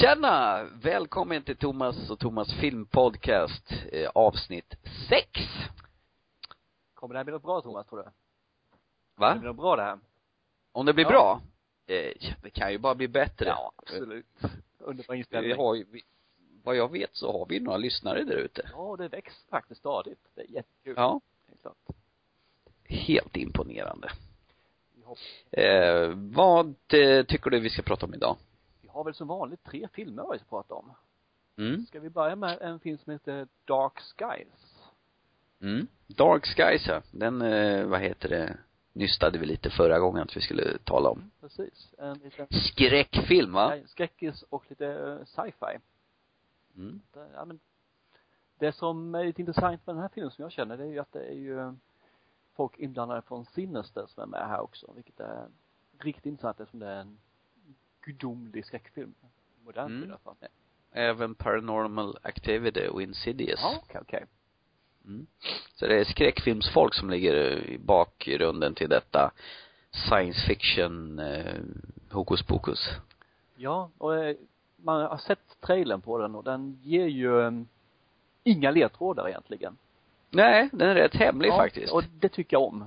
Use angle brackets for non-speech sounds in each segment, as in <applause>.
Tjena! Välkommen till Thomas och Thomas filmpodcast, eh, avsnitt sex. Kommer det här bli något bra Thomas, tror du? Va? Det blir något bra det här? Om det blir Ja. bra? Eh, det kan ju bara bli bättre. Ja, absolut. Underbar Vi inställning. har ju, vi, vad jag vet så har vi några lyssnare där ute. Ja, det växer faktiskt stadigt. Det är jättekul. Ja. Helt klart. Helt imponerande. Vi Eh, vad eh, tycker du vi ska prata om idag? Vi har väl som vanligt tre filmer vi ska prata om. Mm. Ska vi börja med en film som heter Dark Skies? Mm. Dark Skies ja. Den, eh, vad heter det, nystade vi lite förra gången att vi skulle tala om. Precis. En liten Skräckfilm va? skräckis och lite eh, sci-fi. Mm. Det, ja, men det som är lite intressant med den här filmen som jag känner, det är ju att det är ju eh, folk inblandade från Sinister som är med här också, vilket är riktigt intressant eftersom det är en gudomlig skräckfilm. Modern Mm. i alla fall. Även Paranormal Activity och Insidious. Ja, okej, okej. Mm. Så det är skräckfilmsfolk som ligger i bakgrunden till detta science fiction eh, hokus pokus. Ja, och eh, man har sett trailern på den och den ger ju eh, inga ledtrådar egentligen. Nej, den är rätt hemlig ja, faktiskt. och det tycker jag om.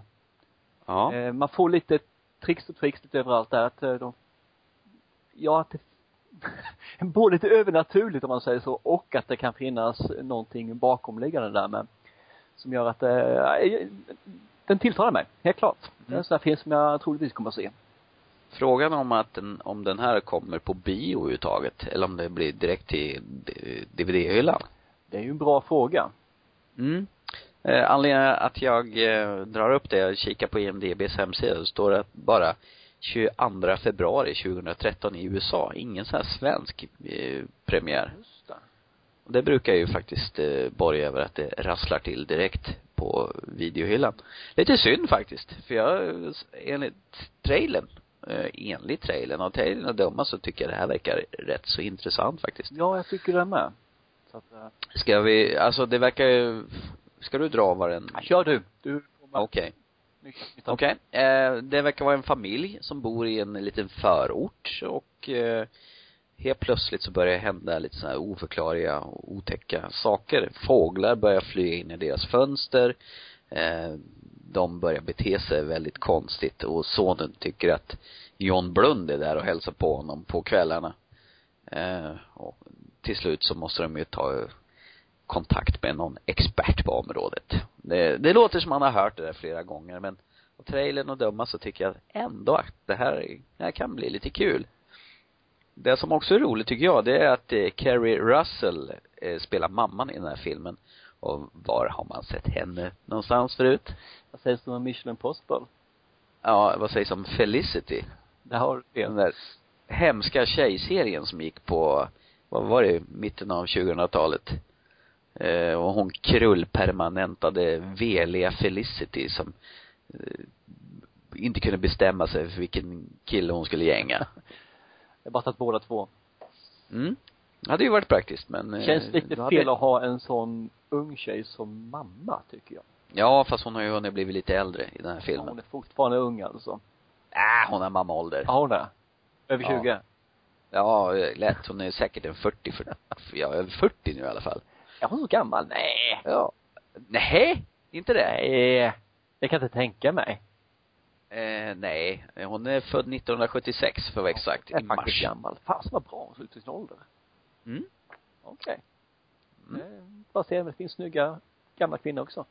ja. Eh, man får lite tricks och tricks lite överallt där att eh, de, ja att det <laughs> både lite övernaturligt om man säger så och att det kan finnas någonting bakomliggande där med som gör att eh, den tilltalar mig, helt klart. Det är en sån här film som jag troligtvis kommer att se. Frågan om att den, om den här kommer på bio överhuvudtaget eller om det blir direkt till DVD-hyllan. Det är ju en bra fråga. Mm. Eh, anledningen att jag eh, drar upp det och kikar på IMDBs hemsida så står det bara 22 februari 2013 i USA. Ingen sån här svensk eh, premiär. Just det. Och det brukar ju faktiskt eh, borga över att det rasslar till direkt på videohyllan. Lite synd faktiskt, för jag, enligt trailern, eh, enligt trailern och trailern att döma så tycker jag det här verkar rätt så intressant faktiskt. Ja, jag tycker det med. Så att, eh, Ska vi, alltså det verkar ju, ska du dra vad den, ja, kör du. Du får med okej. Okay. Eh, det verkar vara en familj som bor i en liten förort och eh, helt plötsligt så börjar det hända lite sådana här oförklarliga och otäcka saker. Fåglar börjar flyga in i deras fönster. Eh, de börjar bete sig väldigt konstigt och sonen tycker att John Blund är där och hälsar på honom på kvällarna. Eh, och till slut så måste de ju ta kontakt med någon expert på området. Det, det låter som man har hört det där flera gånger men av trailern att döma så tycker jag ändå att det här, det här kan bli lite kul. Det som också är roligt tycker jag, det är att eh, Carrie Russell eh, spelar mamman i den här filmen. Och var har man sett henne någonstans förut? Vad sägs det om Mission Impossible? Ja, vad sägs om Felicity? Där har du Den det. där hemska tjejserien som gick på, vad var det, mitten av 2000-talet. Eh, och hon krullpermanentade veliga Felicity som eh, inte kunde bestämma sig för vilken kille hon skulle gänga. Jag bara tagit båda två. Mm. Det hade ju varit praktiskt men eh, Känns lite hade- fel att ha en sån ung tjej som mamma, tycker jag. Ja, fast hon har ju hunnit blivit lite äldre i den här Ja, filmen. hon är fortfarande ung alltså. Äh, hon har mammaålder. Ja, hon är. Över Ja. 20? Ja, lätt. Hon är säkert en 40, för, ja, över 40 nu i alla fall. Är hon så gammal? Nej. Ja. Nej, inte det? Nej. Jag kan inte tänka mig. Eh, nej, hon är född 1976 för att vara exakt, i är faktiskt mars. gammal. Fasen vad bra hon ser ut i sin ålder. Mm. Okej. Mm. Eh, Bara se det finns snygga gamla kvinnor också.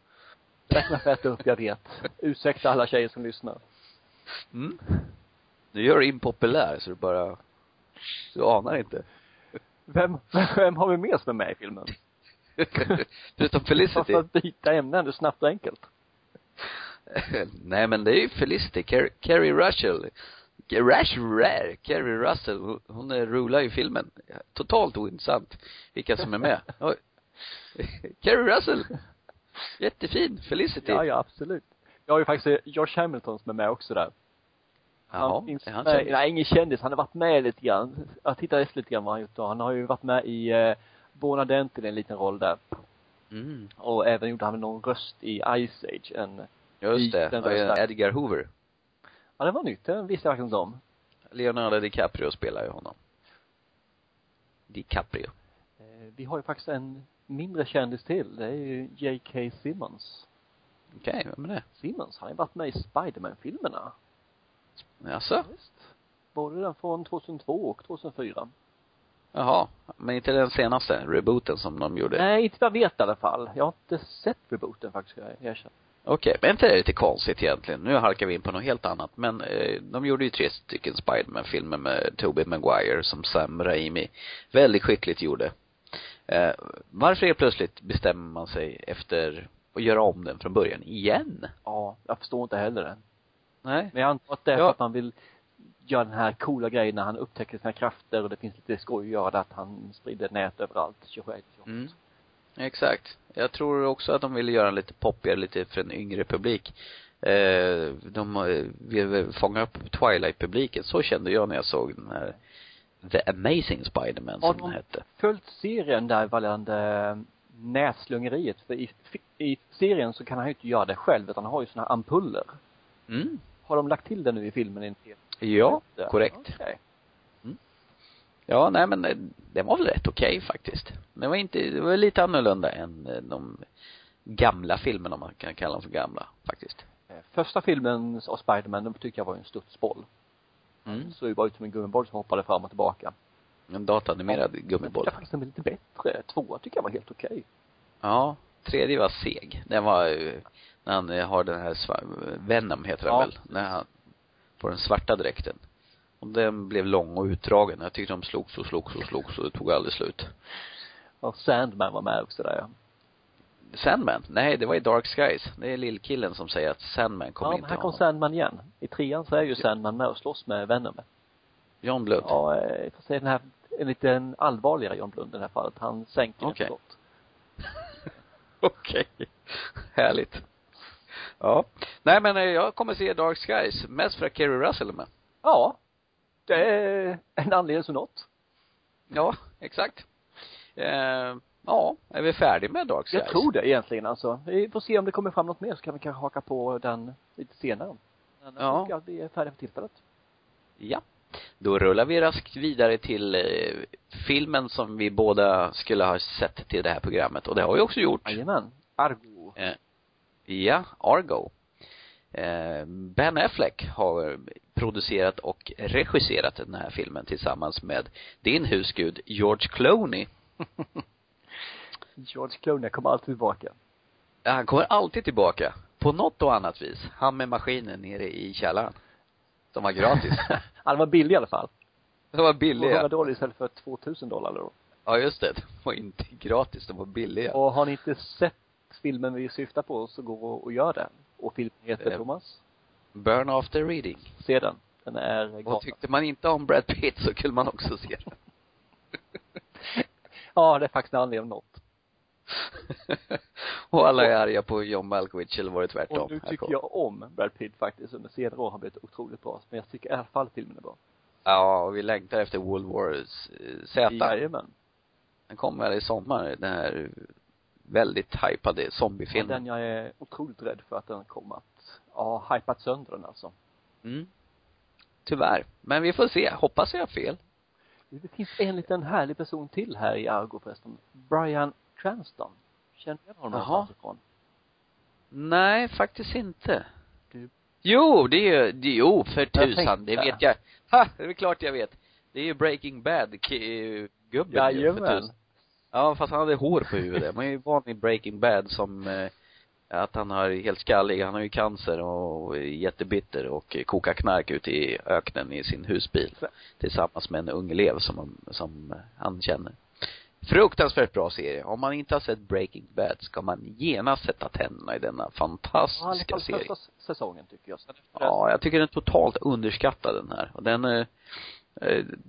Det kan jag få äta upp, jag vet. Ursäkta alla tjejer som lyssnar. Mm. Du gör dig impopulär så du bara, du anar inte. Vem, vem har vi med som är med i filmen? <laughs> Förutom För Felicity. att byta ämne ändå snabbt och enkelt. <laughs> Nej men det är ju Felicity, Car- Carrie Russell. Rash Rare, Carrie Russell, hon- rular i filmen. Totalt ointressant vilka som är med. <laughs> Oj. Carrie Russell. Jättefin. Felicity. Ja, ja, absolut. Jag har ju faktiskt Josh Hamilton som är med också där. Jaha, han finns är han kändis? nej ingen kändis, han har varit med lite grann. Jag tittar efter lite grann vad han gjort då. Han har ju varit med i eh, Bonadent i en liten roll där. Mm. Och även gjorde han någon röst i Ice Age, en, Just det. Den rösten. Edgar Hoover. ja det var nytt, det visste jag faktiskt om. Leonardo DiCaprio spelar ju honom. DiCaprio. Eh, vi har ju faktiskt en mindre kändis till. Det är ju J.K. Simmons. Okej, vem är det? Simmons, han har ju varit med i Spiderman-filmerna. Jaså? Visst. Både den från 2002 och 2004. Jaha. Men inte den senaste, rebooten som de gjorde? Nej, inte vad jag vet i alla fall. Jag har inte sett rebooten faktiskt, jag erkänna. Okej, men inte det lite konstigt egentligen. Nu halkar vi in på något helt annat. Men eh, de gjorde ju tre stycken Spiderman-filmer med Tobey Maguire som Sam Raimi väldigt skickligt gjorde. Eh, varför helt plötsligt bestämmer man sig efter att göra om den från början igen? Ja, jag förstår inte heller det. Nej. Men jag antar att det är Ja. för att man vill göra den här coola grejen när han upptäcker sina krafter och det finns lite skoj att göra att han sprider nät överallt, tjohej, tjohej. Mm. Exakt. Jag tror också att de ville göra lite poppigare, lite för en yngre publik. Eh, de eh, ville fånga upp Twilight-publiken. Så kände jag när jag såg den här The Amazing Spider-Man Har som de- den hette. Följt serien där gällande näslungeriet, för i, i serien så kan han ju inte göra det själv utan han har ju såna här ampuller. Mm. Har de lagt till det nu i filmen? Inte? Ja, korrekt. Okej. Ja, nej men eh, det var väl rätt okej faktiskt. Det var inte, det var lite annorlunda än eh, de gamla filmerna, om man kan kalla dem för gamla, faktiskt. Eh, Första filmen av Spiderman, den tycker jag var en studsboll. Mm. Såg ju bara ut som en gummiboll som hoppade fram och tillbaka. En datanimerad Men gummiboll. jag faktiskt den var lite bättre. Tvåa tycker jag var helt okej. Ja. Tredje var seg. Den var när han har den här Venom heter den Ja. väl? När han får den svarta dräkten. Och den blev lång och utdragen. Jag tyckte de slogs och slogs och slogs och det tog aldrig slut. Och Sandman var med också där ja. Sandman? Nej, det var i Dark Skies. Det är lillkillen som säger att Sandman kommer ja, inte men här kom. Sandman igen. I trean så är ju Sandman med och slåss med Venom. John Blood. Ja, eh, får säga den här, en lite allvarligare John Blund i det här fallet. Han sänker Okej. ett skott. <laughs> Okej. Härligt. Ja. Nej men eh, jag kommer se Dark Skies, mest för att Kerry Russell är med. Ja. Det är en anledning som något. Ja, exakt. Eh, ja, är vi färdiga med Dark Skies? Jag tror det egentligen alltså. Vi får se om det kommer fram något mer så kan vi kanske haka på den lite senare. Men jag Ja. tycker att vi är färdiga för tillfället. Ja. Då rullar vi raskt vidare till eh, filmen som vi båda skulle ha sett till det här programmet. Och det har vi också gjort. Jajamän. Argo. Eh, ja, Argo. Eh, ben Affleck har producerat och regisserat den här filmen tillsammans med din husgud George Clooney. <laughs> George Clooney kommer alltid tillbaka. Ja, Han kommer alltid tillbaka. På något och annat vis. Han med maskinen nere i källaren. Som var gratis. <laughs> Han var billig i alla fall. De var 200 billiga. dollar istället för 2000 dollar då. Ja, just det. De var inte gratis, de var billiga. Och har ni inte sett filmen vi syftar på så gå och gör det. Och filmen heter Eh, Thomas. Burn after reading. Se den. Den är Och galen. tyckte man inte om Brad Pitt så kunde man också se den. <laughs> Ja, det är faktiskt en anledning om något. <laughs> och alla är arga på John Malkovich eller var det tvärtom? Och nu tycker jag om Brad Pitt faktiskt. Under senare år har blivit otroligt bra. Men jag tycker i alla fall filmen är bra. Ja, och vi längtar efter World War eh, Z. Jajamän. Den kommer väl i sommar, den här väldigt hypade Ja, zombiefilmen. den jag är otroligt rädd för att den kommer att, ja, hypat sönder den alltså. Mm. Tyvärr. Men vi får se. Hoppas jag har fel. Det finns en liten härlig person till här i Argo förresten. Brian Cranston. Känner du honom någonstans ifrån? Nej, faktiskt inte. Du- Jo, det är ju, det, jo, för tusan, tänkte- det vet jag. Ha, det är klart jag vet. Det är ju Breaking Bad, gubben för Jajamän. tusan. Ja, fast han hade hår på huvudet. Man är ju van i Breaking Bad som, eh, att han har helt skallig, han har ju cancer och är jättebitter och kokar knark ute i öknen i sin husbil. Tillsammans med en ung elev som, han- som han känner. Fruktansvärt bra serie. Om man inte har sett Breaking Bad ska man genast sätta tänderna i denna Ja, fantastiska fall serie. första säsongen tycker jag. Ja, jag tycker den är totalt underskattad den här. Och den eh,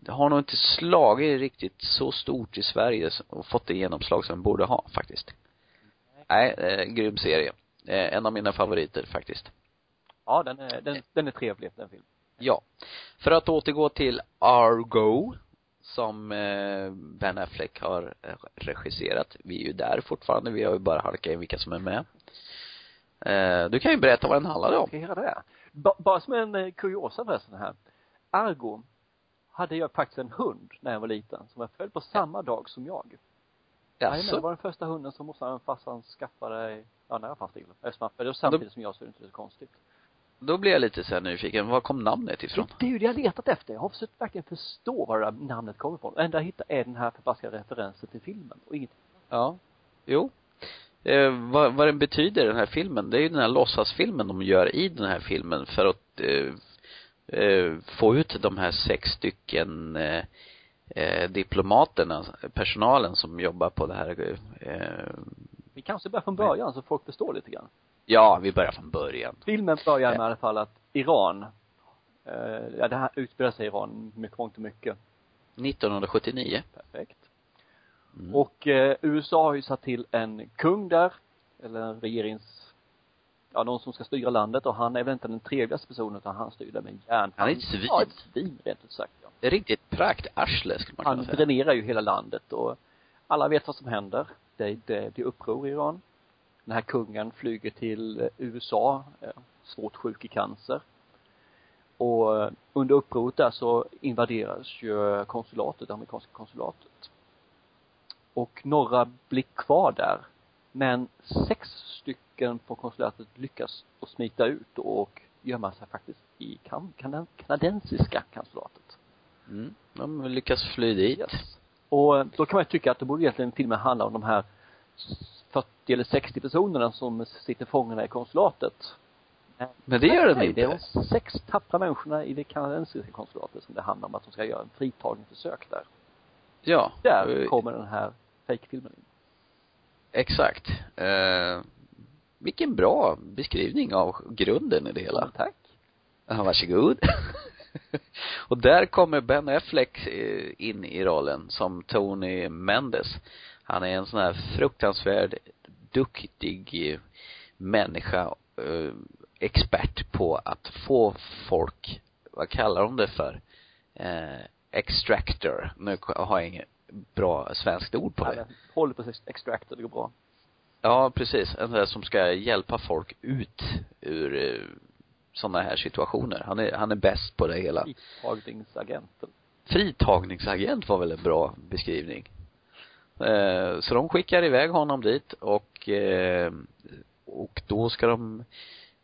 har nog inte slagit riktigt så stort i Sverige och fått det genomslag som den borde ha faktiskt. Nej, eh, grym serie. Eh, en av mina favoriter faktiskt. Ja, den är, den, den är trevlig, den filmen. Ja. För att återgå till Argo, som eh, Ben Affleck har eh, regisserat. Vi är ju där fortfarande, vi har ju bara halkat in vilka som är med. Eh, du kan ju berätta vad den handlade om. Ska jag göra det? Ba, bara som en eh, kuriosa förresten här. Argo hade jag faktiskt en hund när jag var liten som var född på samma dag som jag. Jajamän, det Jaså? var den första hunden som morsan och farsan skaffade, ja när jag fanns till. Eftersom det var samtidigt som jag så är det inte så konstigt. Då blir jag lite så här nyfiken. Var kom namnet ifrån? Det är ju det jag letat efter. Jag har försökt verkligen förstå var det där namnet kommer ifrån. Det enda jag hittar är den här förbaskade referensen till filmen och inget. Ja. Jo. Eh, vad, vad den betyder, den här filmen, det är ju den här låtsasfilmen de gör i den här filmen för att eh, eh, få ut de här sex stycken eh, eh, diplomaterna, personalen som jobbar på det här eh, Vi kanske börjar från början så folk förstår lite grann. Ja, vi börjar från början. Filmen börjar med i alla fall att Iran, eh, ja det här utspelar sig i Iran mycket, mångt och mycket. 1979. Perfekt. Mm. Och eh, USA har ju satt till en kung där, eller en regerings, ja någon som ska styra landet och han är väl inte den trevligaste personen utan han styr det med järn. Han är ett svin. Ja, ett svin rent ut sagt ja. Det är riktigt praktarsle skulle man Han kunna säga. dränerar ju hela landet och alla vet vad som händer. Det, det, det är uppror i Iran. Den här kungen flyger till USA, eh, svårt sjuk i cancer. Och eh, under upproret där så invaderas ju konsulatet, det amerikanska konsulatet. Och några blir kvar där. Men sex stycken på konsulatet lyckas att smita ut och gömma sig faktiskt i kan, kan, kanadensiska konsulatet. Mm. De lyckas fly dit. Yes. Och då kan man ju tycka att det borde egentligen filmen handla om de här 40 eller 60 personerna som sitter fångna i konsulatet. Men det gör den inte. Det är de sex tappra människorna i det kanadensiska konsulatet som det handlar om att de ska göra en fritagningsförsök där. Ja. Där Eh, kommer den här fake-filmen in. Exakt. Eh, vilken bra beskrivning av grunden i det hela. Tack. Ja, varsågod. <laughs> och där kommer Ben Affleck eh, in i rollen som Tony Mendes. Han är en sån här fruktansvärd duktig eh, människa, eh, expert på att få folk, vad kallar de det för? Eh, extractor. Nu har jag inget bra svenskt ord på det. Ja, håller på extractor, det går bra. Ja, precis. En där som ska hjälpa folk ut ur eh, sådana här situationer. Han är, han är bäst på det hela. Fritagningsagenten. Fritagningsagent var väl en bra beskrivning. Eh, så de skickar iväg honom dit och, eh, och då ska de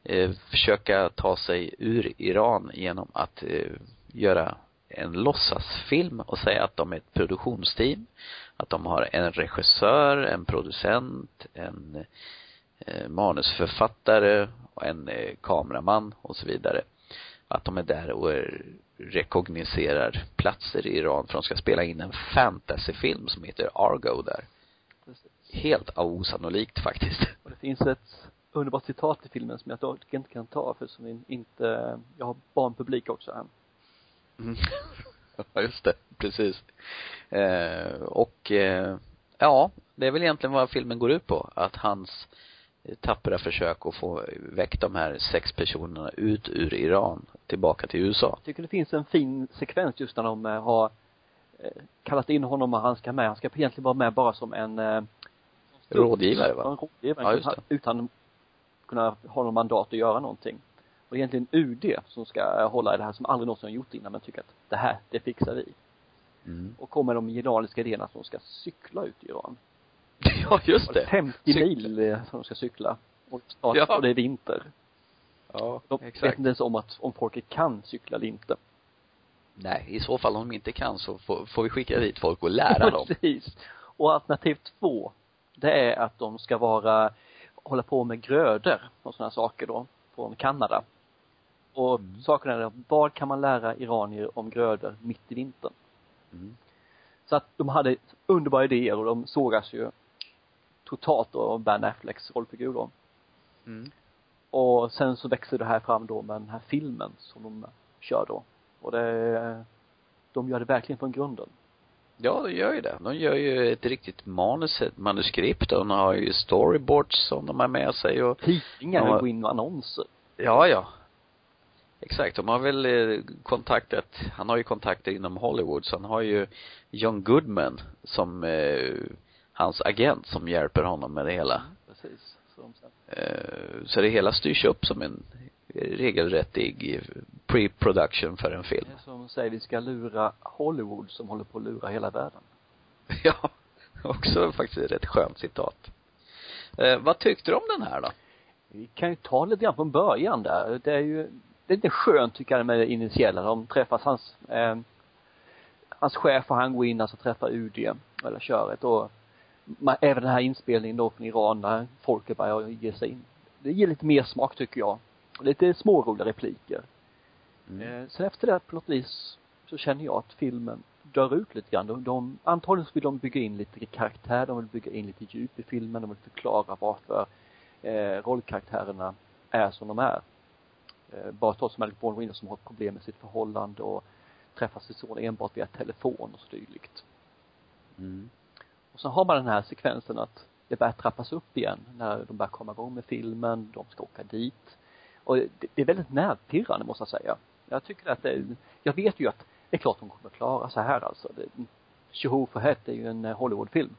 eh, försöka ta sig ur Iran genom att eh, göra en låtsasfilm och säga att de är ett produktionsteam. Att de har en regissör, en producent, en eh, manusförfattare och en eh, kameraman och så vidare. Att de är där och är, rekogniserar platser i Iran för de ska spela in en fantasyfilm som heter Argo där. Helt osannolikt faktiskt. Och det finns ett underbart citat i filmen som jag inte kan ta för som inte, jag har barnpublik också här. Mm. <laughs> Ja, just det. Precis. Eh, och eh, ja, det är väl egentligen vad filmen går ut på. Att hans tappra försök att få väck de här sex personerna ut ur Iran tillbaka till USA. Jag tycker det finns en fin sekvens just när de eh, har eh, kallat in honom och han ska med. Han ska egentligen vara med bara som en eh, Rådgivare, va? En rådgivare. Ja, just det. Utan kunna ha någon mandat att göra någonting. Och egentligen UD som ska hålla i det här som aldrig någonsin har gjort innan men tycker att det här, det fixar vi. Mm. Och kommer de genialiska idéerna de ska cykla ut i Iran. <laughs> Ja, just det. 50 Cykla. mil eh, som de ska cykla. Och, snart, Ja. och det är vinter. Ja, De vet exakt. inte ens om att, om folket kan cykla eller inte. Nej, i så fall om de inte kan så får, får vi skicka dit folk och lära <laughs> dem. Precis. Och alternativ två, det är att de ska vara, hålla på med grödor och sådana saker då, från Kanada. Och Mm. saken är, vad kan man lära iranier om grödor mitt i vintern? Mm. Så att de hade underbara idéer och de sågas ju totalt då av Ben Afflecks rollfigur då. Mm. Och sen så växer det här fram då med den här filmen som de kör då. Och det, de gör det verkligen från grunden. Ja, de gör ju det. De gör ju ett riktigt manus, ett manuskript och de har ju storyboards som de har med sig och Tidningar in med annonser. Ja, ja. Exakt. De har väl kontaktat, han har ju kontakter inom Hollywood så han har ju John Goodman som eh, hans agent som hjälper honom med det hela. Precis. Så de sen, Eh, så det hela styrs upp som en regelrättig pre-production för en film. Det är som säger vi ska lura Hollywood som håller på att lura hela världen. <laughs> Ja, också faktiskt ett rätt skönt citat. Eh, vad tyckte du om den här då? Vi kan ju ta lite grann från början där. Det är ju, det är lite skönt tycker jag med det initiella. De träffas hans, eh, hans chef och han går in alltså träffar UD, eller köret och man, även den här inspelningen då från Iran när folket börjar ge sig in. Det ger lite mer smak tycker jag. Lite småroliga repliker. Mm. Eh, sen efter det på något vis så känner jag att filmen dör ut lite grann. De, de, antagligen så vill de bygga in lite karaktär, de vill bygga in lite djup i filmen, de vill förklara varför eh, rollkaraktärerna är som de är. Eh, bara ta som Alec Baldwin som har problem med sitt förhållande och träffar sin son enbart via telefon och så dylikt. Mm. Och så har man den här sekvensen att det börjar trappas upp igen när de börjar komma igång med filmen, de ska åka dit. Och det, det är väldigt nervpirrande måste jag säga. Jag tycker att det, jag vet ju att det är klart de kommer klara så här alltså. Tjoho för hett är ju en eh, Hollywoodfilm.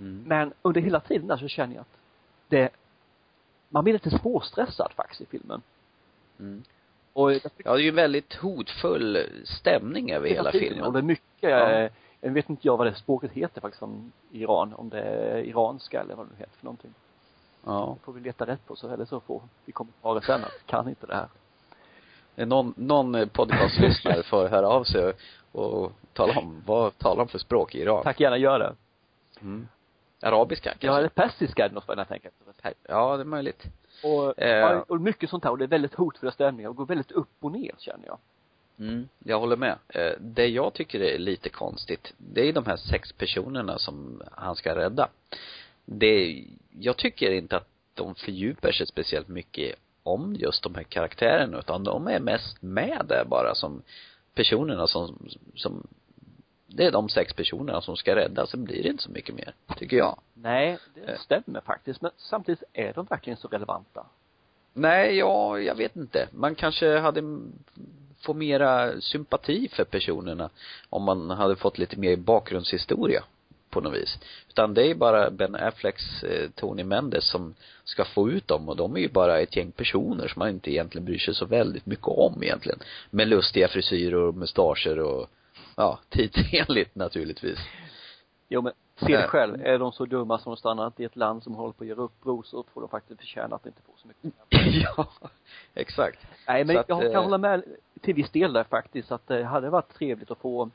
Mm. Men under hela tiden där så känner jag att det, man blir lite småstressad faktiskt i filmen. Mm. Och Ja, det är ju väldigt hotfull stämning över hela filmen. Och det är mycket, Ja. eh, jag vet inte jag vad det språket heter faktiskt om Iran, om det är iranska eller vad det heter för någonting. Ja. Det får vi leta rätt på så, eller så får vi kommentarer sen att kan inte det här. Någon, någon podcastlyssnare <laughs> får höra av sig och tala om, vad talar de för språk i Iran? Tack gärna gör det. Mm. Arabiska kanske? Ja, eller persiska är det något jag tänker. Ja, det är möjligt. Och, Eh. och mycket sånt här och det är väldigt hotfulla stämningar och går väldigt upp och ner känner jag. Mm, jag håller med. Eh, Det jag tycker är lite konstigt, det är de här sex personerna som han ska rädda. Det, jag tycker inte att de fördjupar sig speciellt mycket om just de här karaktärerna, utan de är mest med där bara som personerna som, som det är de sex personerna som ska räddas, sen blir det inte så mycket mer, tycker jag. Nej, det Eh. stämmer faktiskt. Men samtidigt är de verkligen så relevanta. Nej, ja, jag vet inte. Man kanske hade m- få mera sympati för personerna om man hade fått lite mer bakgrundshistoria på något vis. Utan det är bara Ben Afflecks eh, Tony Mendes som ska få ut dem och de är ju bara ett gäng personer som man inte egentligen bryr sig så väldigt mycket om egentligen. Med lustiga frisyrer och mustascher och ja, tidsenligt naturligtvis. Jo men, se det Eh. själv. Är de så dumma som de stannat i ett land som håller på att göra uppror så får de faktiskt förtjäna att inte få så mycket. <laughs> ja, exakt. Nej men Så att, jag kan eh, hålla med till viss del där faktiskt att det hade varit trevligt att få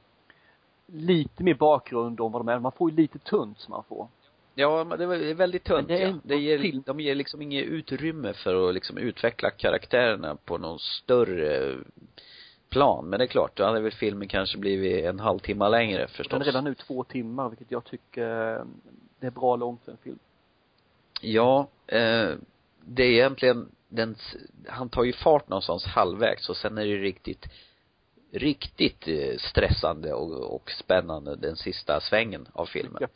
lite mer bakgrund om vad de är. Man får ju lite tunt som man får. Ja, men det är väldigt tunt det ja. Det ger, de ger liksom inget utrymme för att liksom utveckla karaktärerna på någon större plan. Men det är klart, då hade väl filmen kanske blivit en halvtimme längre Den förstås. är redan nu två timmar vilket jag tycker det är bra långt för en film. Ja, eh, det är egentligen den, han tar ju fart någonstans halvvägs och sen är det riktigt, riktigt eh, stressande och, och spännande den sista svängen av filmen. Ja.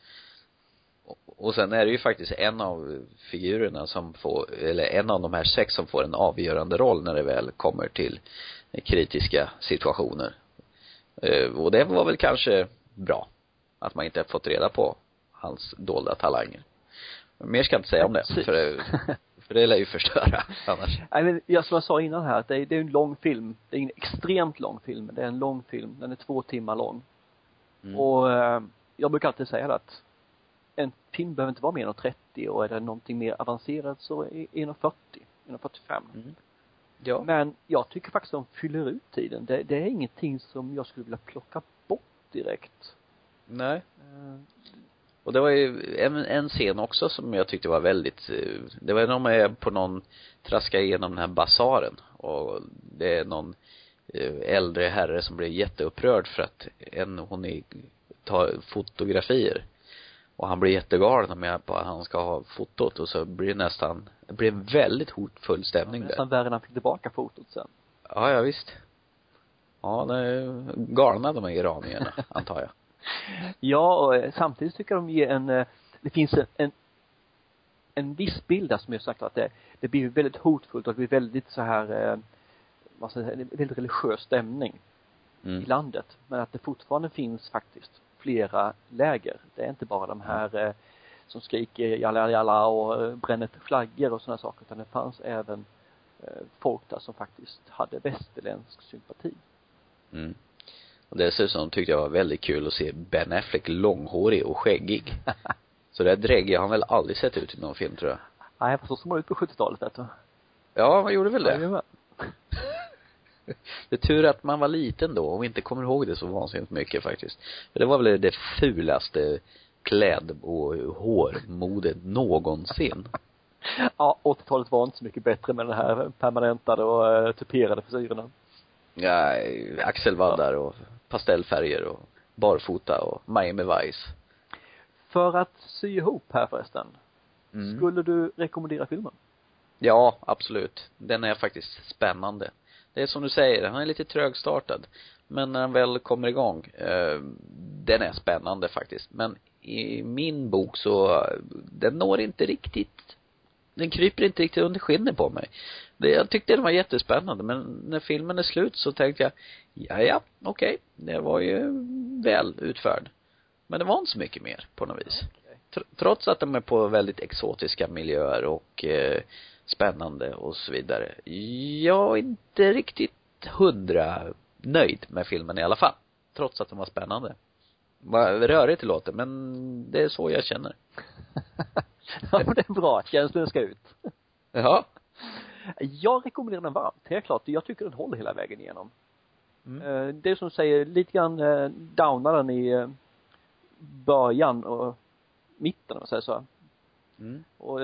Och sen är det ju faktiskt en av figurerna som får, eller en av de här sex som får en avgörande roll när det väl kommer till kritiska situationer. Eh, och det var väl kanske bra. Att man inte har fått reda på hans dolda talanger. Mer ska jag inte säga om det, Precis. för det, för det lär ju förstöra <laughs> annars. Nej men, jag, som jag sa innan här, att det är, det är en lång film. Det är en extremt lång film. Det är en lång film. Den är två timmar lång. Mm. Och eh, jag brukar alltid säga det att en film behöver inte vara mer än 30 och är det någonting mer avancerat så är 1,40, 1,45. Mm. Ja. Men jag tycker faktiskt att de fyller ut tiden. Det, det är ingenting som jag skulle vilja plocka bort direkt. Nej. Eh, Och det var ju en, en scen också som jag tyckte var väldigt, eh, det var när de är på någon, traskar igenom den här basaren och det är någon eh, äldre herre som blir jätteupprörd för att en, hon är, tar fotografier och han blir jättegalen med på att han ska ha fotot och så blir det nästan, det blir en väldigt hotfull stämning där. nästan värre när han fick tillbaka fotot sen. Ja, ja visst. Ja, är galna de här iranierna, <laughs> antar jag. Ja, och eh, samtidigt tycker jag de ger en, eh, det finns en, en, en viss bild där som jag sagt att det, det blir väldigt hotfullt och det blir väldigt så här, eh, vad ska jag säga, väldigt religiös stämning i Mm. landet. Men att det fortfarande finns faktiskt flera läger. Det är inte bara de här eh, som skriker jalla jalla och eh, bränner flaggor och sådana saker utan det fanns även eh, folk där som faktiskt hade västerländsk sympati. Mm. Och dessutom tyckte jag det var väldigt kul att se Ben Affleck långhårig och skäggig. <laughs> Så där drägg har han väl aldrig sett ut i någon film tror jag. Nej, fast så såg man ut på 70-talet vet du. Ja, man gjorde väl det. Jajamän. <laughs> Det är tur att man var liten då och inte kommer ihåg det så vansinnigt mycket faktiskt. För det var väl det fulaste kläd och hårmodet någonsin. <laughs> Ja, 80-talet var inte så mycket bättre med den här permanentade och uh, tuperade frisyrerna. Ja, axelvaddar och pastellfärger och barfota och Miami Vice. För att sy ihop här förresten. Mm. Skulle du rekommendera filmen? Ja, absolut. Den är faktiskt spännande. Det är som du säger, han är lite trögstartad. Men när han väl kommer igång, eh, den är spännande faktiskt. Men i min bok så, den når inte riktigt, den kryper inte riktigt under skinnet på mig. Det, jag tyckte den var jättespännande men när filmen är slut så tänkte jag, ja ja, okej, det var ju väl utförd. Men det var inte så mycket mer på något vis. Tr- Trots att de är på väldigt exotiska miljöer och eh, spännande och så vidare. Jag är inte riktigt hundra nöjd med filmen i alla fall. Trots att den var spännande. Vad rörigt det låter, men det är så jag känner. <laughs> ja, men det är bra. Känslan ska ut. Ja. Jag rekommenderar den varmt, helt klart. Jag tycker den håller hela vägen igenom. Mm. Eh, Det är som säger, lite grann eh, downar den i eh, början och mitten om man säger så. Mm. Och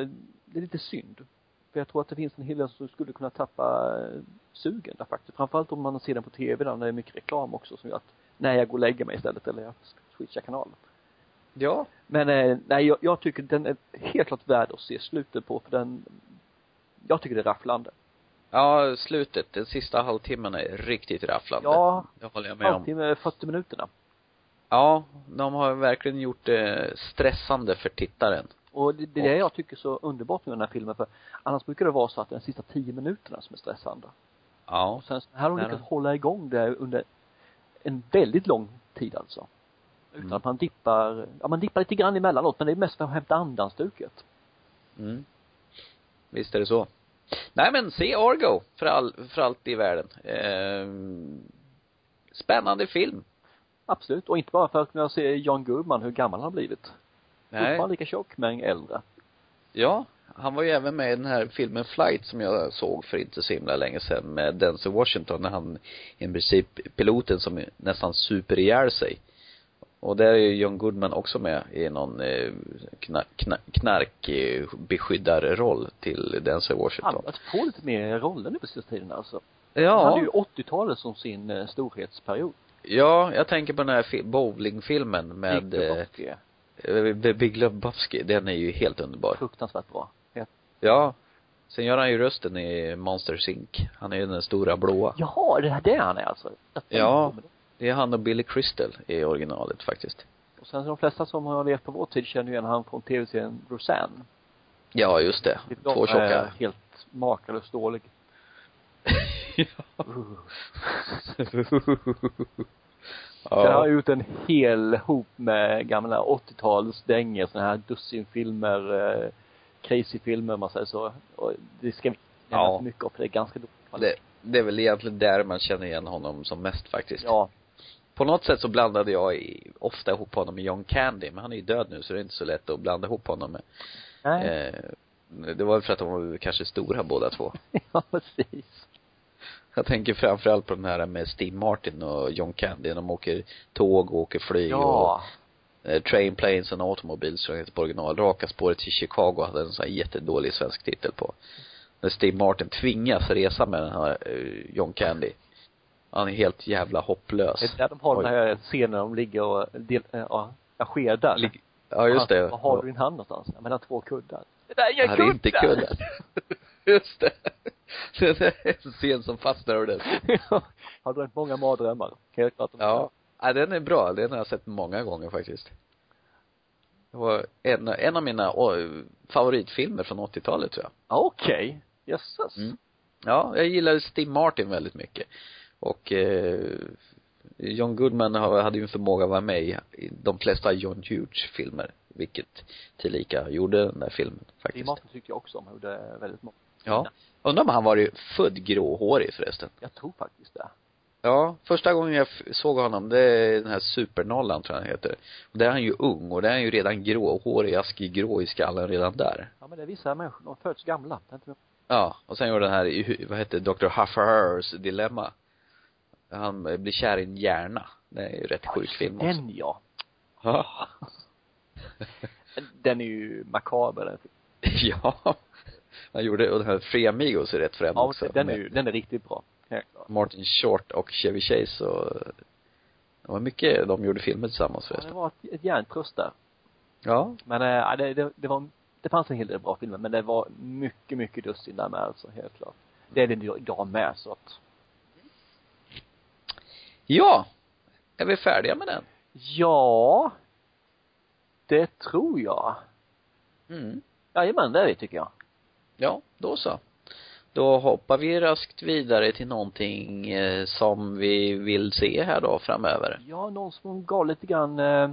det är lite synd. För jag tror att det finns en hel del som skulle kunna tappa eh, sugen där faktiskt. Framförallt om man ser den på tv där, när det är mycket reklam också som gör att, nej jag går och lägger mig istället eller jag switchar kanal. Ja. Men eh, nej, jag, jag tycker den är helt klart värd att se slutet på för den, jag tycker det är rafflande. Ja, slutet, den sista halvtimmen är riktigt rafflande. Ja, Det håller jag med om. halvtimme, 40 minuterna. Ja, de har verkligen gjort det stressande för tittaren. Och det, det är det jag tycker så underbart med den här filmen för annars brukar det vara så att det är de sista 10 minuterna som är stressande. Ja. Och sen här har Nej, lyckats hålla igång det under en väldigt lång tid alltså. Utan Mm. att man dippar, ja man dippar lite grann emellanåt men det är mest för att hämta andan-stuket. Mm. Visst är det så. Nej men se Argo för all, för allt i världen. Ehm, spännande film. Absolut. Och inte bara för att kunna se John Goodman, hur gammal han har blivit. Nej. Fortfarande lika tjock men äldre. Ja, han var ju även med i den här filmen Flight som jag såg för inte så himla länge sedan med Denzel Washington när han i princip piloten som nästan super ihjäl sig. Och där är ju John Goodman också med i någon eh, kna, kna, knarkbeskyddarroll till Denzel Han Washington. har få lite mer roller nu på sista tiden alltså. Ja. Han hade ju 80-talet som sin eh, storhetsperiod. Ja, jag tänker på den här fi- bowlingfilmen med Lebowski. Eh, eh, Big Lebowski. Den är ju helt underbar. Fruktansvärt bra. Ja. Ja. Sen gör han ju rösten i Monsters Inc. Han är ju den stora blåa. Jaha, det är det han är alltså? Ja. det. Det är han och Billy Crystal i originalet faktiskt. Och sen så de flesta som har levt på vår tid känner ju igen han från tv-serien Roseanne. Ja, just det. Lite Två de är tjocka. helt makalöst dålig. <laughs> ja. <laughs> Sen har ja. jag gjort en hel hop med gamla 80-tals dängor, såna här dussinfilmer, eh, crazy-filmer om man säger så. Och det ska vi nämna Ja. för mycket av, för det är ganska dåligt Det, det är väl egentligen där man känner igen honom som mest faktiskt. Ja. På något sätt så blandade jag i, ofta ihop honom med John Candy, men han är ju död nu så det är inte så lätt att blanda ihop honom med. Nej. Eh, det var väl för att de var kanske stora båda två. <laughs> ja, precis. Jag tänker framförallt på den här med Steve Martin och John Candy. De åker tåg och åker flyg Ja. och eh, Train, Planes and Automobiles som heter på original. Raka spåret till Chicago hade en sån här jättedålig svensk titel på. När Steve Martin tvingas resa med den här eh, John Candy. Han är helt jävla hopplös. Det är där de har Oj. den här scenen när de ligger och del, äh, ja, jag skedar. Lig- Ja, just det. Vad har du i din hand någonstans? Ja, mellan två kuddar. Det där är inga Ja, det är inte kuddar! kuddar. <laughs> Just det. <laughs> Det är en scen som fastnar ordentligt. Ja. <laughs> har drömt många mardrömmar. Helt klart. Ja. Ja, den är bra. Den har jag sett många gånger faktiskt. Det var en, en av mina favoritfilmer från 80-talet tror jag. Ja, Okej. Jösses. Mm. Ja, jag gillade Steve Martin väldigt mycket. Och eh, John Goodman hade ju en förmåga att vara med i, de flesta John Hughes filmer. Vilket tillika gjorde den där filmen Steve faktiskt. Martin tyckte jag också om. Han gjorde väldigt många. Ja. Undrar om han var ju född gråhårig förresten. Jag tror faktiskt det. Ja, första gången jag såg honom, det är den här supernollan tror jag han heter. Och där är han ju ung och där är han ju redan gråhårig, askig grå i skallen redan där. Ja men det är vissa människor, de föds gamla. Ja, och sen gjorde den här, vad hette Dr. Huffers dilemma. Han blir kär i en hjärna. Det är ju rätt sjuk film också. Den ja. <laughs> Den är ju makaber den. <laughs> ja. Han gjorde, och den här Free Amigos är rätt främ Ja, också. den är ju, den är riktigt bra. Martin Short och Chevy Chase och det var mycket de gjorde filmer tillsammans Ja, det förresten. var ett, ett järntröst där. Ja. Men äh, det, det, det var, det fanns en hel del bra filmer, men det var mycket, mycket dussin där med alltså, helt klart. Det är det idag med, så att. Ja. Är vi färdiga med den? Ja. Det tror jag. Mm. Jajamän, det är vi tycker jag. Ja, då så. Då hoppar vi raskt vidare till någonting eh, som vi vill se här då framöver. Ja, någon som gav lite grann eh,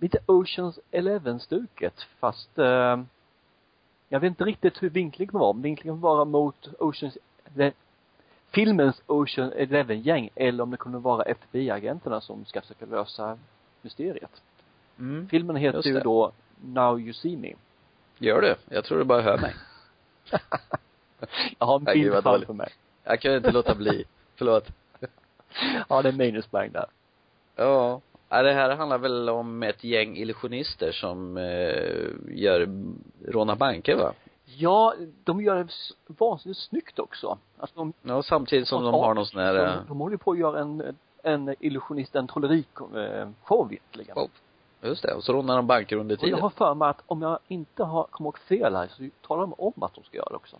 lite Oceans Eleven-stuket fast eh, jag vet inte riktigt hur vinklingen var. Om vinklingen var mot Oceans, eller, filmens Ocean Eleven-gäng eller om det kunde vara FBI-agenterna som ska försöka lösa mysteriet. Mm. Filmen heter ju då Now You See Me. Gör du? Jag tror du bara hör mig. Jag har en bild framför mig. Jag kan inte låta bli. Förlåt. <laughs> Ja, det är minuspoäng där. Ja. Ja, det här handlar väl om ett gäng illusionister som eh, gör, rånar banker va? Ja, de gör det vansinnigt snyggt också. Alltså de Ja, samtidigt som de har någon sån här, eh, De, de håller ju på att göra en, en illusionist, en trolleri-show egentligen. Show. Just det, och så rånar de banker under Och jag tiden. har för mig att om jag inte har, kommer ihåg fel här, så talar de om att de ska göra det också.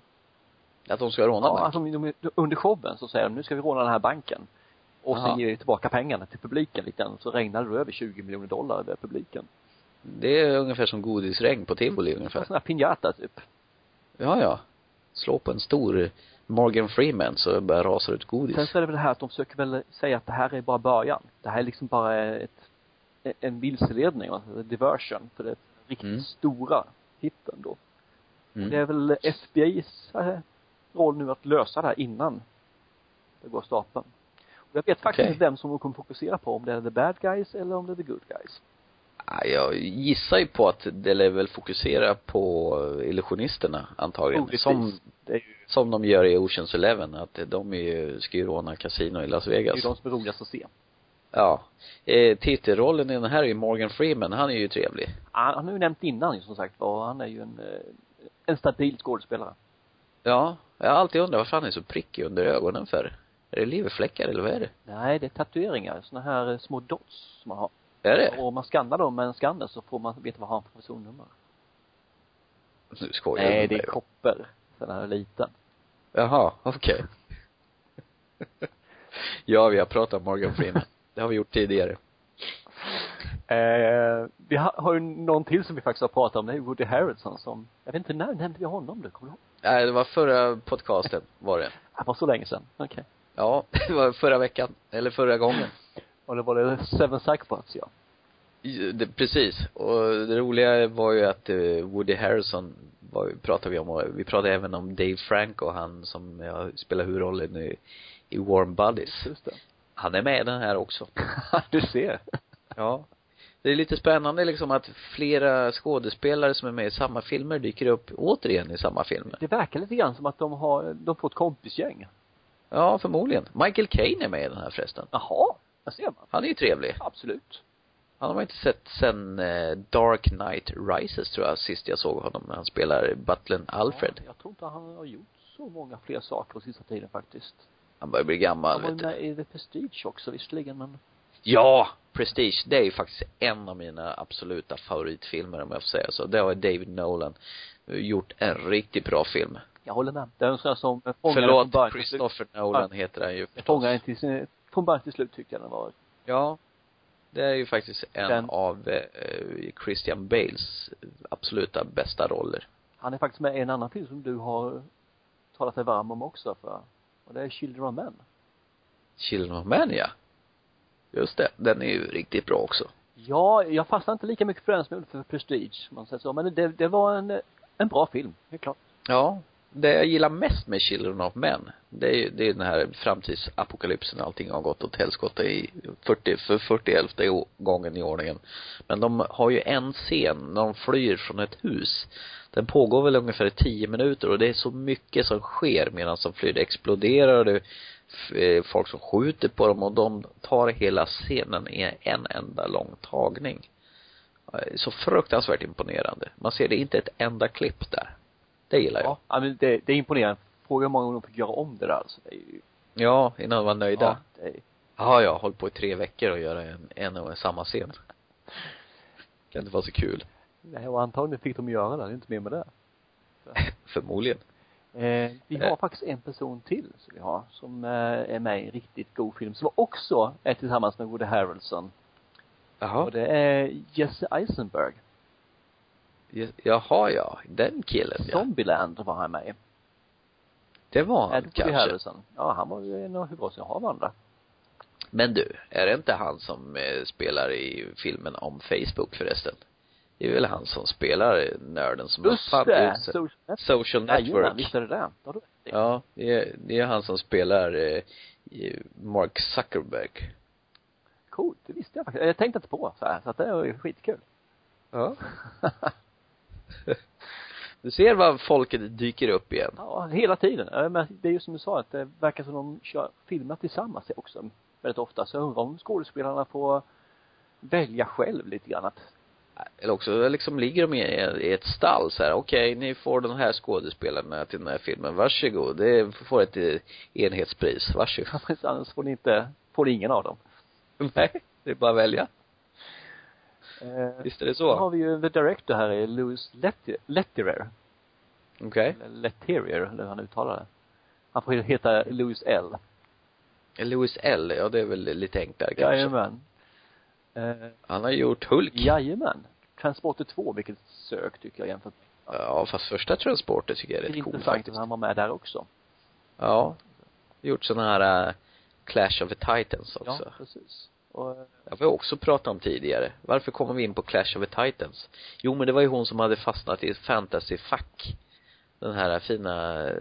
Att de ska råna Ja, banker. alltså de, de, under showen så säger de, nu ska vi råna den här banken. Och Jaha. så ger vi tillbaka pengarna till publiken lite grann. Så regnar det över 20 miljoner dollar över publiken. Det är ungefär som godisregn på tivoli En ungefär. sån här piñata typ. Ja, ja. Slå på en stor Morgan Freeman så börjar rasa ut godis. Sen så är det väl det här att de försöker väl säga att det här är bara början. Det här är liksom bara ett, en vilseledning, alltså diversion. För det är riktigt Mm. stora hitten då. Mm. Det är väl FBI's eh, roll nu att lösa det här innan det går av stapeln. Och jag vet faktiskt inte vem som de kommer fokusera på, om det är the bad guys eller om det är the good guys. Ja, Jag gissar ju på att det lär väl fokusera på illusionisterna antagligen. Troligtvis. Som, ju, som de gör i Oceans Eleven, att de är ju, ska ju råna kasino i Las det är Vegas. ju de som är roligast att se. Ja. Eh, titelrollen i den här är ju Morgan Freeman, han är ju trevlig. Han, han har ju nämnt innan som sagt var, han är ju en, eh, en stabil skådespelare. Ja. Jag har alltid undrat varför han är så prickig under ögonen för. Är det leverfläckar eller vad är det? Nej, det är tatueringar, såna här eh, små dots som man har. Är det? Och om man skannar dem med en skanner så får man veta vad han har för personnummer. Nu skojar du Nej, det är koppar. Den här liten. Jaha, okej. <laughs> ja, vi har pratat om Morgan Freeman. Det har vi gjort tidigare. Eh, vi har, har ju någon till som vi faktiskt har pratat om, det är Woody Harrelson som, jag vet inte när nämnde vi honom då, kommer du ihåg? Nej, det var förra podcasten var det. Det var så länge sedan, okej. Ja, <laughs> det var förra veckan. Eller förra gången. Och det var det Seven Psychopaths ja. Det, precis. Och det roliga var ju att eh, Woody Harrison var, pratade vi om och vi pratade även om Dave Franco, han som ja, spelar huvudrollen i, i Warm Buddies. Just det. Han är med i den här också. <laughs> du ser. Ja. Det är lite spännande liksom att flera skådespelare som är med i samma filmer dyker upp återigen i samma filmer. Det verkar lite grann som att de har, de får ett kompisgäng. Ja, förmodligen. Michael Caine är med i den här förresten. Jaha, där ser man. Han är ju trevlig. Absolut. Han har man inte sett sen eh, Dark Knight Rises tror jag, sist jag såg honom när han spelar butlern Alfred. Ja, jag tror inte han har gjort så många fler saker på sista tiden faktiskt. Han börjar bli Han gammal, var ju vet du. med i The Prestige också visserligen men Ja! Prestige, det är ju faktiskt en av mina absoluta favoritfilmer om jag får säga så. Det har David Nolan gjort en riktigt bra film. jag håller med. Det är en sån som från Förlåt, slut. Christopher Nolan heter han ju den till sin, från början till slut tyckte jag den var. Ja. Det är ju faktiskt en Den- av eh, Christian Bales absoluta bästa roller. Han är faktiskt med i en annan film som du har talat dig varm om också för. Och det är Children of Men. Children of Men, ja. Just det. Den är ju riktigt bra också. Ja, jag fastnade inte lika mycket för den som jag gjorde för Prestige, om man säger så. Men det, det var en, en bra film, helt klart. Ja. Det jag gillar mest med Children of Men, det är ju, det är den här framtidsapokalypsen, allting har gått åt helskotta i 40, för 41 gången i ordningen. Men de har ju en scen när de flyr från ett hus. Den pågår väl ungefär tio minuter och det är så mycket som sker medan de flyr. Det exploderar och det är folk som skjuter på dem och de tar hela scenen i en enda lång tagning. Eh, så fruktansvärt imponerande. Man ser det inte ett enda klipp där. Det gillar jag. Ja, men det, det är imponerande. Fråga hur många gånger de fick göra om det där alltså. Det är ju, Ja, innan de var nöjda. ja, det är, Ja, jag har hållit på i tre veckor och göra en, en och samma scen. <laughs> Kan inte vara så kul. nej, och antagligen fick de göra det, det är inte mer med det. <laughs> Förmodligen. Eh, vi har Eh. faktiskt en person till som vi har, som eh, är med i en riktigt god film, som också är tillsammans med Woody Harrelson. Jaha. Och det är Jesse Eisenberg. Jaha, ja. Den killen, ja. Zombieland var han med. Det var Är han Woody kanske. Harrelson? Ja, han var ju en av huvudrollsinnehavarna. Men du, är det inte han som eh, spelar i filmen om Facebook förresten? Det är väl han som spelar nörden som Just har det! ut sig- Social Network. Social Jajamän, visst är det det. Har du. Ja, det är, det är han som spelar eh, Mark Zuckerberg. Coolt, det visste jag faktiskt. Jag tänkte inte på så här, så att det ju skitkul. Ja. <laughs> <laughs> Du ser vad folket dyker upp igen. Ja, hela tiden. Men det är ju som du sa, att det verkar som de kör filmer tillsammans också väldigt ofta. Så jag undrar om skådespelarna får välja själv lite grann att Eller också liksom ligger de i, ett stall så här, okej, ni får de här skådespelarna till den här filmen, varsågod, det får ett eh, enhetspris, varsågod. <laughs> annars får ni inte, får ni ingen av dem. Nej, det är bara att välja. Eh, Visst är det så har så? vi ju the director här är Louis Letti- Lettier. Okej. Eller Letterier, eller hur han uttalar det. Han får heta Louis L. Louis L, ja det är väl lite enklare kanske. Jajamän. Eh, Han har gjort Hulk. jajamän. Transporter 2, vilket sök tycker jag jämfört med Ja, fast första Transporter tycker jag är rätt cool intressant faktiskt. att han var med där också. Ja. Gjort sådana här uh, Clash of the Titans också. Ja, precis. Och, Det har vi också pratat om tidigare. Varför kommer vi in på Clash of the Titans? Jo, men det var ju hon som hade fastnat i ett fantasyfack. Den här fina eh,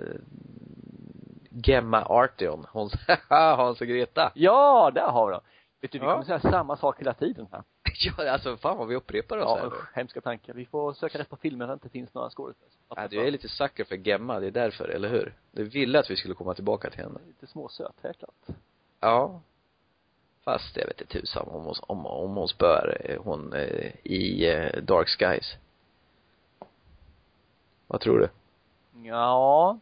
Gemma Arteon. Hon, <laughs> Hans och Greta. ja, där har vi dem. Vet du, vi Ja. kommer säga samma sak hela tiden här. <laughs> Ja, alltså fan vad vi upprepar oss Ja, här usch, hemska tankar. Vi får söka rätt på filmen där det inte finns några skådespelare. Ja, du är lite sucker för Gemma, det är därför, eller hur? Du ville att vi skulle komma tillbaka till henne. Lite småsöt, helt klart. Ja. Fast jag vet inte tusan om hon, om, om hon spör eh, hon eh, i eh, Dark Skies. Vad tror du? Ja.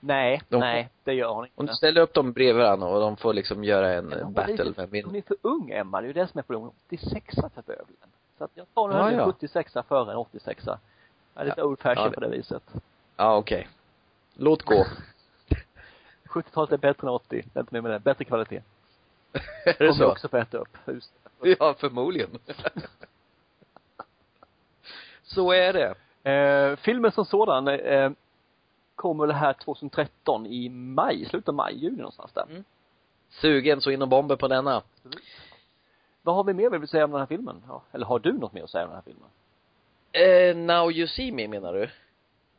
Nej, De- nej, det gör hon Om inte. du ställer upp dem bredvid varandra och de får liksom göra en hon var battle med min Hon är för ung, Emma. Det är ju det som är problemet. 86 för bövelen. Så att jag tar nog Ja, hellre ja. en 76 före en 86 Jag är lite Ja. old fashion Ja, det- på det viset. Ja, okej. Låt gå. <laughs> 70-talet är bättre än 80. Det är inte med det. Bättre kvalitet. Är det så? också få äta upp. Just Ja, förmodligen. <laughs> så är det. Eh, filmen som sådan eh, kommer väl här 2013 i maj, slutet av maj, juni någonstans där. Mm. Sugen så in och bomber på denna. Vad har vi mer vi vill säga om den här filmen? Ja, eller har du något mer att säga om den här filmen? Eh, now you see me menar du?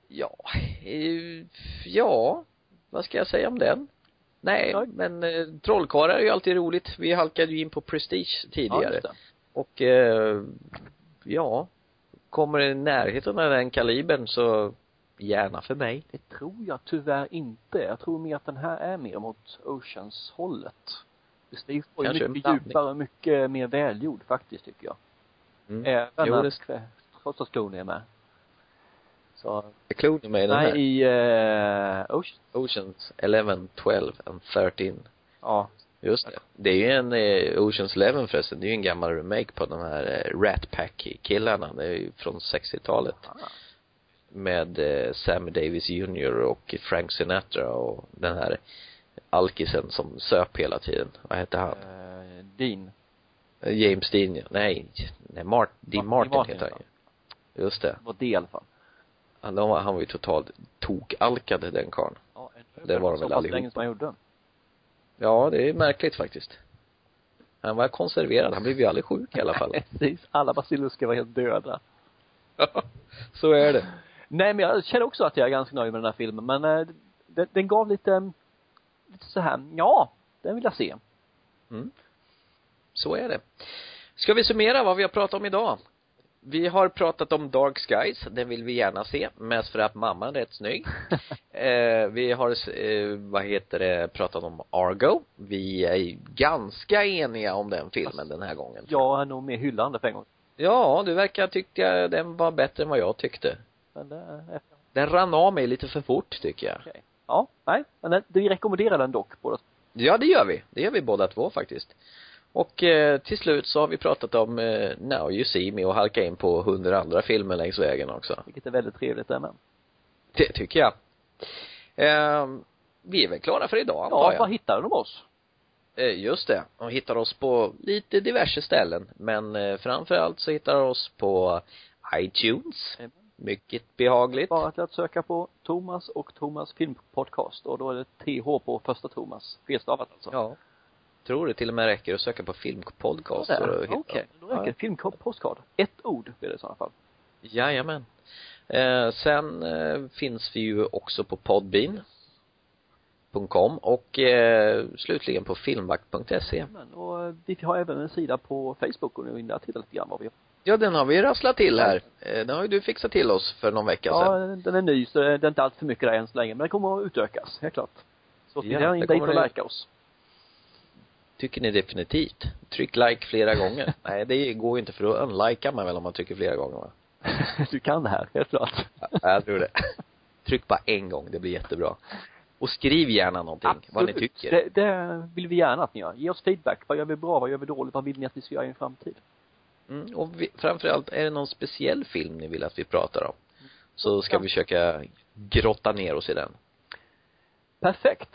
Ja, eh, ja, vad ska jag säga om den? Nej, Ja. men eh, trollkarlar är ju alltid roligt. Vi halkade ju in på Prestige Ja, tidigare. det. Och eh, ja, kommer i närheten av den kalibern så gärna för mig. Det tror jag tyvärr inte. Jag tror mer att den här är mer mot Oceans-hållet. Steve var ju mycket djupare och mycket mer välgjord faktiskt tycker jag. Mm. Även Jo, att, det- trots att Clooney är med. Så, Är Clooney med i den nej här? i, uh, Ocean, Oceans 11, 12 and 13. ja. Just det. Det är ju en, eh, Oceans 11 förresten, det är ju en gammal remake på de här eh, Rat Pack-killarna. Det är ju från 60-talet. Ah. Med eh, Sammy Davis Jr och Frank Sinatra och den här alkisen som söp hela tiden. Vad hette han? Eh, Dean. Eh, James Dean, ja. nej, nej, Mart, Dean Martin Martin, Martin, heter han ju. Just det. var det i alla fall. Han, han var ju totalt tokalkad den karln. Ja, Det var de väl allihopa. länge som han gjorde. Ja, det är märkligt faktiskt. Han var konserverad, han blev ju aldrig sjuk i alla fall. <laughs> Precis. Alla basilusker var helt döda. så är det. Nej men jag känner också att jag är ganska nöjd med den här filmen men eh, den, den gav lite, lite så här, ja, den vill jag se. Mm. Så är det. Ska vi summera vad vi har pratat om idag? Vi har pratat om Dark Skies, den vill vi gärna se, mest för att mamman är rätt snygg. <laughs> eh, vi har, eh, vad heter det, pratat om Argo. Vi är ganska eniga om den filmen den här gången. Jag är nog mer hyllande för en gång. Ja, du verkar tycka den var bättre än vad jag tyckte. Men det är Den rann av mig lite för fort tycker jag. okej. Ja, nej, men den- vi rekommenderar den dock båda Ja, det gör vi. Det gör vi båda två faktiskt. Och eh, till slut så har vi pratat om eh, Now You See Me och halka in på hundra andra filmer längs vägen också. vilket är väldigt trevligt det med. Det tycker jag. Eh, vi är väl klara för idag antar Ja, jag. var hittar de oss? Eh, just det. De hittar oss på lite diverse ställen. Men eh, framförallt så hittar de oss på iTunes. Jajamän. Mycket behagligt. Bara till att söka på Thomas och Thomas filmpodcast och då är det TH på första Thomas. Felstavat alltså. Ja. Tror det till och med räcker att söka på filmpodcast Ja, för att hitta. Okej, då räcker Ja. det. Filmpodcast. Ett ord blir det i sådana fall. Jajamän. Eh, sen eh, finns vi ju också på podbean .com och eh, slutligen på filmvakt.se. Och eh, vi har även en sida på Facebook och nu in där tittar lite grann vad vi har. Ja, den har vi rasslat till här. Eh, den har ju du fixat till oss för någon vecka Ja, sedan. den är ny så det är inte allt för mycket där än så länge, men den kommer att utökas, helt klart. Så Ja, in dit och likea oss. Tycker ni definitivt. Tryck like flera gånger. <laughs> Nej, det går ju inte för då unlikar man väl om man trycker flera gånger va? <laughs> du kan det här, helt klart. Ja, jag tror det. Tryck bara en gång, det blir jättebra. Och skriv gärna någonting, vad ni tycker. Det, det vill vi gärna att ni gör. Ge oss feedback. Vad gör vi bra? Vad gör vi dåligt? Vad vill ni att vi ska göra i en framtid? Mm, och vi, framförallt, är det någon speciell film ni vill att vi pratar om? Så ska vi försöka grotta ner oss i den. Perfekt.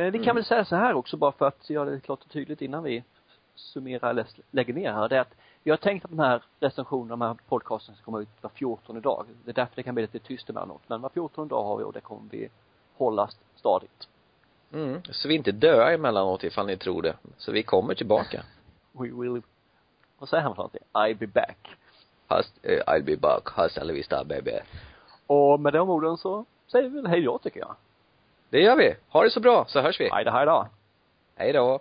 Eh, vi kan Mm. väl säga så här också bara för att göra det klart och tydligt innan vi summerar eller lägger ner här. Det är att vi har tänkt att den här recensionen, de här podcasten ska komma ut var 14 dag. Det är därför det kan bli lite tyst emellanåt. Men var 14 dag har vi och det kommer vi hålla stadigt. Mm, så vi inte dör emellanåt ifall ni tror det. Så vi kommer tillbaka. <laughs> We will, vad säger han för någonting? I'll be back. Hast, eh, I'll be back, hasta la vista baby. Och med de orden så säger vi väl hej då tycker jag. Det gör vi. Ha det så bra, så hörs vi. Hej då, hej då. Hej då.